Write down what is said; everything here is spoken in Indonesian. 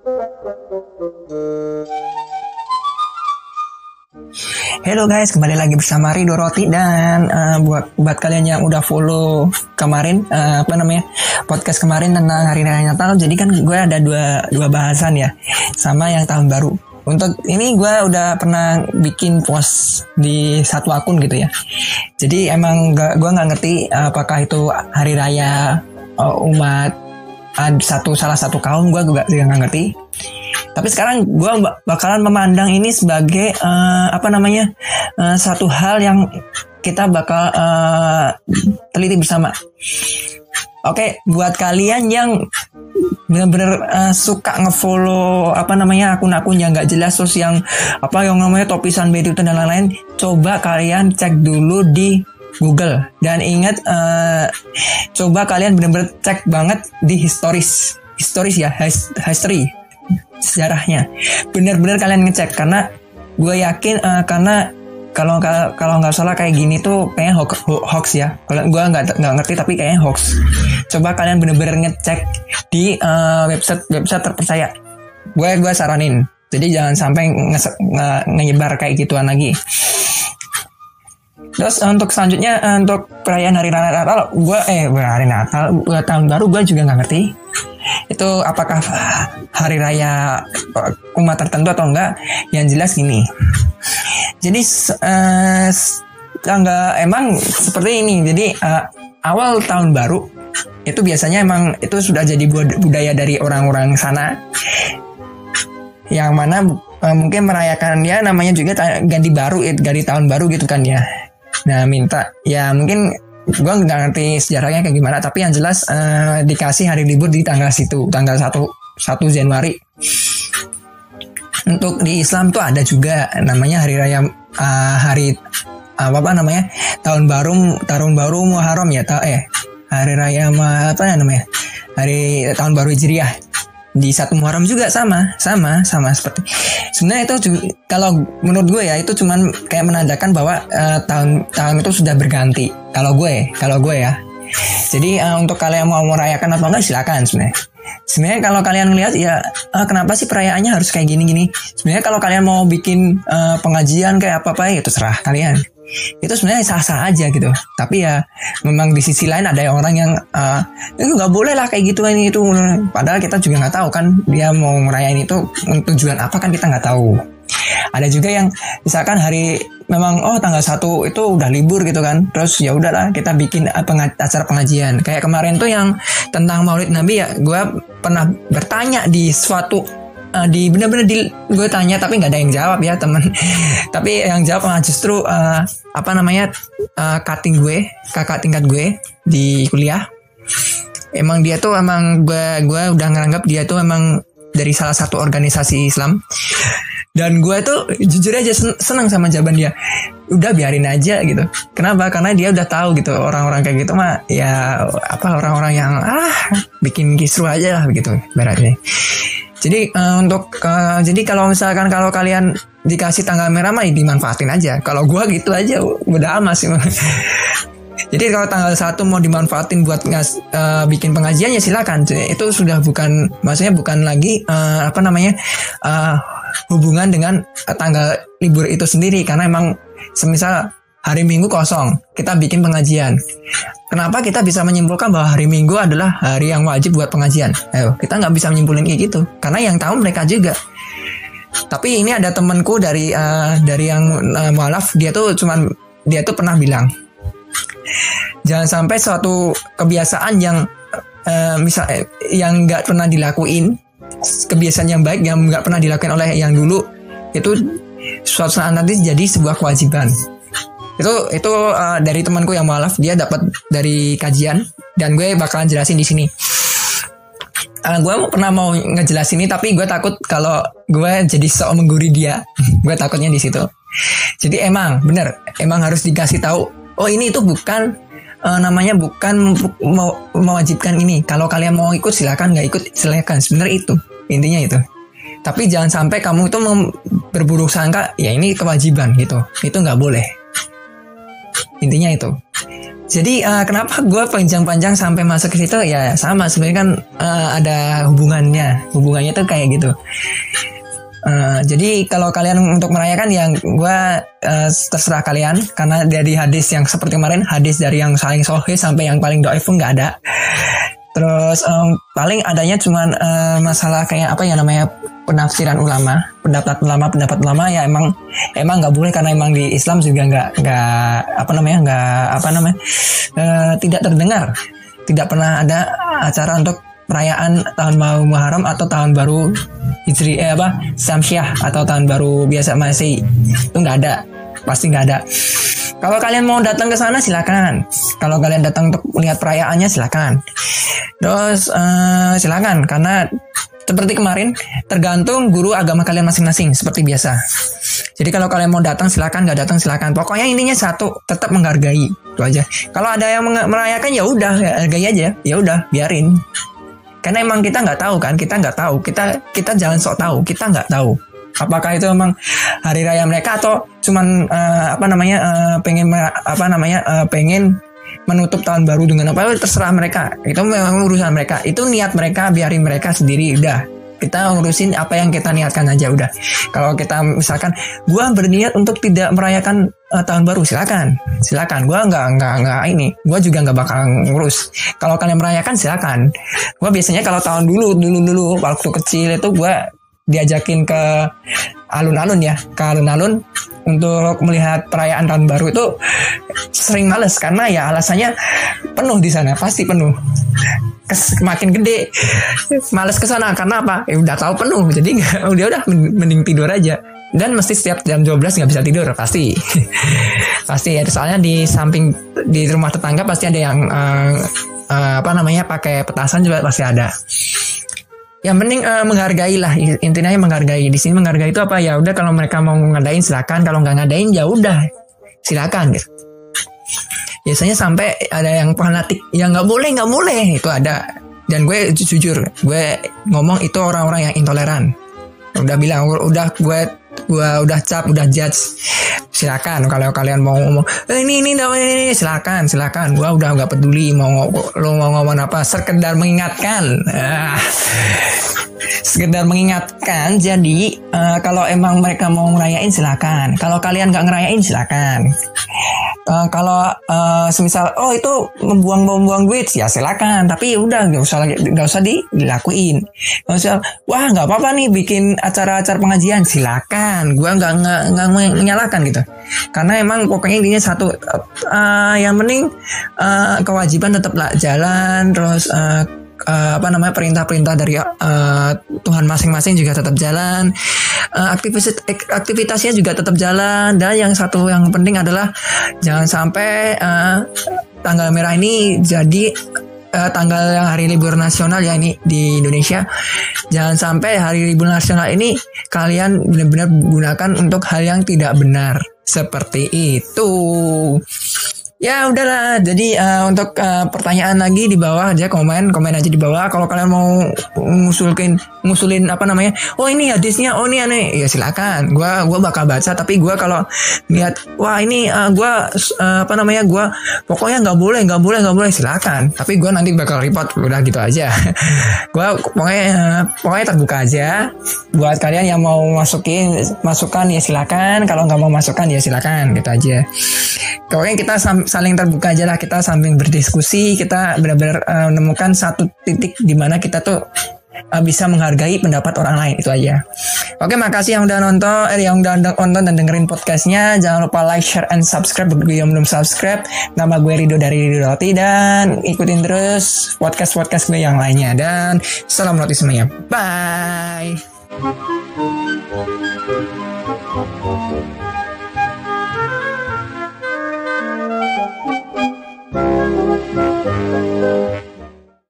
Halo guys, kembali lagi bersama Rido Roti dan uh, buat buat kalian yang udah follow kemarin uh, apa namanya podcast kemarin tentang hari raya Natal, jadi kan gue ada dua dua bahasan ya sama yang tahun baru. Untuk ini gue udah pernah bikin post di satu akun gitu ya. Jadi emang gue nggak ngerti apakah itu hari raya uh, umat uh, satu salah satu kaum gue juga nggak ngerti tapi sekarang gue bakalan memandang ini sebagai uh, apa namanya uh, satu hal yang kita bakal uh, teliti bersama. Oke, buat kalian yang benar-benar uh, suka ngefollow apa namanya akun-akun yang nggak jelas terus yang apa yang namanya topisan itu dan lain-lain, coba kalian cek dulu di Google. Dan ingat uh, coba kalian benar-benar cek banget di historis. Historis ya history sejarahnya. Benar-benar kalian ngecek karena gue yakin uh, karena kalau kalau nggak salah kayak gini tuh kayaknya hoax, hoax ya. Kalau gue nggak nggak ngerti tapi kayaknya hoax. Coba kalian bener-bener ngecek di uh, website website terpercaya. Gue gue saranin. Jadi jangan sampai nge, nge, nyebar kayak gituan lagi Terus untuk selanjutnya untuk perayaan hari Natal, gue eh hari Natal, buat tahun baru gue juga nggak ngerti. Itu apakah hari raya umat tertentu atau enggak? Yang jelas gini. Jadi uh, enggak emang seperti ini. Jadi uh, awal tahun baru itu biasanya emang itu sudah jadi budaya dari orang-orang sana. Yang mana uh, mungkin merayakan ya namanya juga ganti baru ganti tahun baru gitu kan ya nah minta. Ya mungkin gue nggak ngerti sejarahnya kayak gimana tapi yang jelas uh, dikasih hari libur di tanggal situ tanggal 1 1 Januari. Untuk di Islam tuh ada juga namanya hari raya uh, hari uh, apa namanya tahun baru tahun baru Muharram ya ta eh hari raya apa ya namanya hari tahun baru Hijriah di satu Muharram juga sama sama sama seperti. Sebenarnya itu kalau menurut gue ya itu cuman kayak menandakan bahwa uh, tahun tahun itu sudah berganti. Kalau gue kalau gue ya. Jadi uh, untuk kalian mau merayakan atau enggak silakan sebenarnya. Sebenarnya kalau kalian lihat ya uh, kenapa sih perayaannya harus kayak gini gini sebenarnya kalau kalian mau bikin uh, pengajian kayak apa apa ya itu serah kalian itu sebenarnya sah-sah aja gitu. Tapi ya memang di sisi lain ada orang yang uh, nggak boleh lah kayak gitu ini itu. Padahal kita juga nggak tahu kan dia mau ngerayain itu tujuan apa kan kita nggak tahu. Ada juga yang misalkan hari memang oh tanggal satu itu udah libur gitu kan. Terus ya udahlah kita bikin acara pengajian. Kayak kemarin tuh yang tentang Maulid Nabi ya gue pernah bertanya di suatu uh, di bener-bener di gue tanya tapi nggak ada yang jawab ya temen. Tapi yang jawab malah justru uh, apa namanya uh, cutting gue kakak tingkat gue di kuliah. Emang dia tuh emang gue gue udah ngeranggap dia tuh emang dari salah satu organisasi Islam. Dan gue tuh jujur aja senang sama jawaban dia. Udah biarin aja gitu. Kenapa? Karena dia udah tahu gitu orang-orang kayak gitu mah ya apa orang-orang yang ah bikin kisru aja lah begitu beratnya jadi uh, untuk uh, jadi kalau misalkan kalau kalian dikasih tanggal merah mah ya dimanfaatin aja. Kalau gua gitu aja udah amas. Jadi kalau tanggal satu mau dimanfaatin buat ngas, uh, bikin pengajian ya silakan. Itu sudah bukan maksudnya bukan lagi uh, apa namanya uh, hubungan dengan tanggal libur itu sendiri karena emang semisal hari Minggu kosong, kita bikin pengajian. Kenapa kita bisa menyimpulkan bahwa hari Minggu adalah hari yang wajib buat pengajian? Ayo, kita nggak bisa menyimpulin kayak gitu, karena yang tahu mereka juga. Tapi ini ada temanku dari uh, dari yang uh, mualaf, dia tuh cuman dia tuh pernah bilang, jangan sampai suatu kebiasaan yang uh, misal yang nggak pernah dilakuin, kebiasaan yang baik yang nggak pernah dilakukan oleh yang dulu itu suatu saat nanti jadi sebuah kewajiban itu itu uh, dari temanku yang malaf dia dapat dari kajian dan gue bakalan jelasin di sini. Uh, gue pernah mau ngejelasin ini tapi gue takut kalau gue jadi sok mengguri dia. Gue takutnya di situ. Jadi emang bener emang harus dikasih tahu oh ini itu bukan uh, namanya bukan mau mewajibkan ini. Kalau kalian mau ikut silakan nggak ikut silakan. Sebenarnya itu intinya itu. Tapi jangan sampai kamu itu berburuk sangka ya ini kewajiban gitu. Itu nggak boleh intinya itu. Jadi uh, kenapa gue panjang-panjang sampai masuk ke situ? Ya sama. Sebenarnya kan uh, ada hubungannya, hubungannya tuh kayak gitu. Uh, jadi kalau kalian untuk merayakan yang gue uh, terserah kalian. Karena dari hadis yang seperti kemarin hadis dari yang saling sohe sampai yang paling doif pun nggak ada. Terus um, paling adanya cuma uh, masalah kayak apa ya namanya penafsiran ulama, pendapat ulama, pendapat ulama ya emang emang nggak boleh karena emang di Islam juga nggak nggak apa namanya nggak apa namanya uh, tidak terdengar, tidak pernah ada acara untuk perayaan tahun baru Muharram atau tahun baru Hijri eh apa Samsyah atau tahun baru biasa masih itu nggak ada. Pasti nggak ada. Kalau kalian mau datang ke sana silakan. Kalau kalian datang untuk melihat perayaannya silakan terus uh, silakan karena seperti kemarin tergantung guru agama kalian masing-masing seperti biasa. Jadi kalau kalian mau datang silakan nggak datang silakan. Pokoknya intinya satu tetap menghargai. Itu aja. Kalau ada yang merayakan ya udah hargai aja. Ya udah biarin. Karena emang kita nggak tahu kan kita nggak tahu. Kita kita jangan sok tahu kita nggak tahu. Apakah itu emang hari raya mereka atau cuman uh, apa namanya uh, pengen apa namanya uh, pengen menutup tahun baru dengan apa terserah mereka. Itu memang urusan mereka. Itu niat mereka biarin mereka sendiri udah. Kita ngurusin apa yang kita niatkan aja udah. Kalau kita misalkan gue berniat untuk tidak merayakan uh, tahun baru silakan. Silakan. Gue nggak nggak nggak ini. Gue juga nggak bakal ngurus. Kalau kalian merayakan silakan. Gue biasanya kalau tahun dulu dulu dulu waktu kecil itu gue diajakin ke alun-alun ya ke alun-alun untuk melihat perayaan tahun baru itu sering males karena ya alasannya penuh di sana pasti penuh. Kes, makin gede males ke sana karena apa? Ya udah tahu penuh jadi udah udah mending tidur aja. Dan mesti setiap jam 12 nggak bisa tidur pasti. Pasti ya soalnya di samping di rumah tetangga pasti ada yang uh, uh, apa namanya pakai petasan juga pasti ada yang penting uh, menghargai lah intinya menghargai. Di sini menghargai itu apa? Ya udah kalau mereka mau ngadain silakan. Kalau nggak ngadain ya udah. Silakan gitu. Biasanya sampai ada yang fanatik. Yang nggak boleh nggak boleh. Itu ada. Dan gue jujur gue ngomong itu orang-orang yang intoleran. Udah bilang udah gue gue udah cap udah judge. Silakan kalau kalian mau ngomong eh, ini ini ini, ini silakan silakan. Gue udah nggak peduli mau lo mau ngomong apa. Sekedar mengingatkan. Ah. sekedar mengingatkan jadi uh, kalau emang mereka mau ngerayain silakan. Kalau kalian nggak ngerayain silakan uh, kalau uh, semisal oh itu membuang-buang duit ya silakan. Tapi udah nggak usah nggak usah di, dilakuin. Nggak usah wah nggak apa-apa nih bikin acara-acara pengajian. Silakan. Gua nggak nggak menyalahkan gitu. Karena emang pokoknya intinya satu uh, yang penting uh, kewajiban tetaplah jalan terus uh, uh, apa namanya perintah-perintah dari uh, Tuhan masing-masing juga tetap jalan. Uh, aktivitas aktivitasnya juga tetap jalan. Dan yang satu yang penting adalah jangan sampai uh, tanggal merah ini jadi uh, tanggal yang hari libur nasional ya ini di Indonesia. Jangan sampai hari libur nasional ini kalian benar-benar gunakan untuk hal yang tidak benar. Seperti itu Ya udahlah, jadi uh, untuk uh, pertanyaan lagi di bawah aja komen, komen aja di bawah. Kalau kalian mau ngusulin, ngusulin apa namanya? Oh ini hadisnya, oh ini aneh, ya silakan. Gua, gua bakal baca. Tapi gua kalau lihat, wah ini uh, gua uh, apa namanya? Gua pokoknya nggak boleh, nggak boleh, nggak boleh, silakan. Tapi gua nanti bakal report, udah gitu aja. gua pokoknya, uh, pokoknya terbuka aja. Buat kalian yang mau masukin, masukan ya silakan. Kalau nggak mau masukan ya silakan, gitu aja. Pokoknya kita saling terbuka aja lah kita sambil berdiskusi kita benar-benar uh, menemukan satu titik di mana kita tuh uh, bisa menghargai pendapat orang lain itu aja. Oke, makasih yang udah nonton, eh, yang udah nonton dan dengerin podcastnya. Jangan lupa like, share, and subscribe bagi yang belum subscribe. Nama gue Rido dari Rido Roti dan ikutin terus podcast podcast gue yang lainnya dan salam roti semuanya. Bye. Música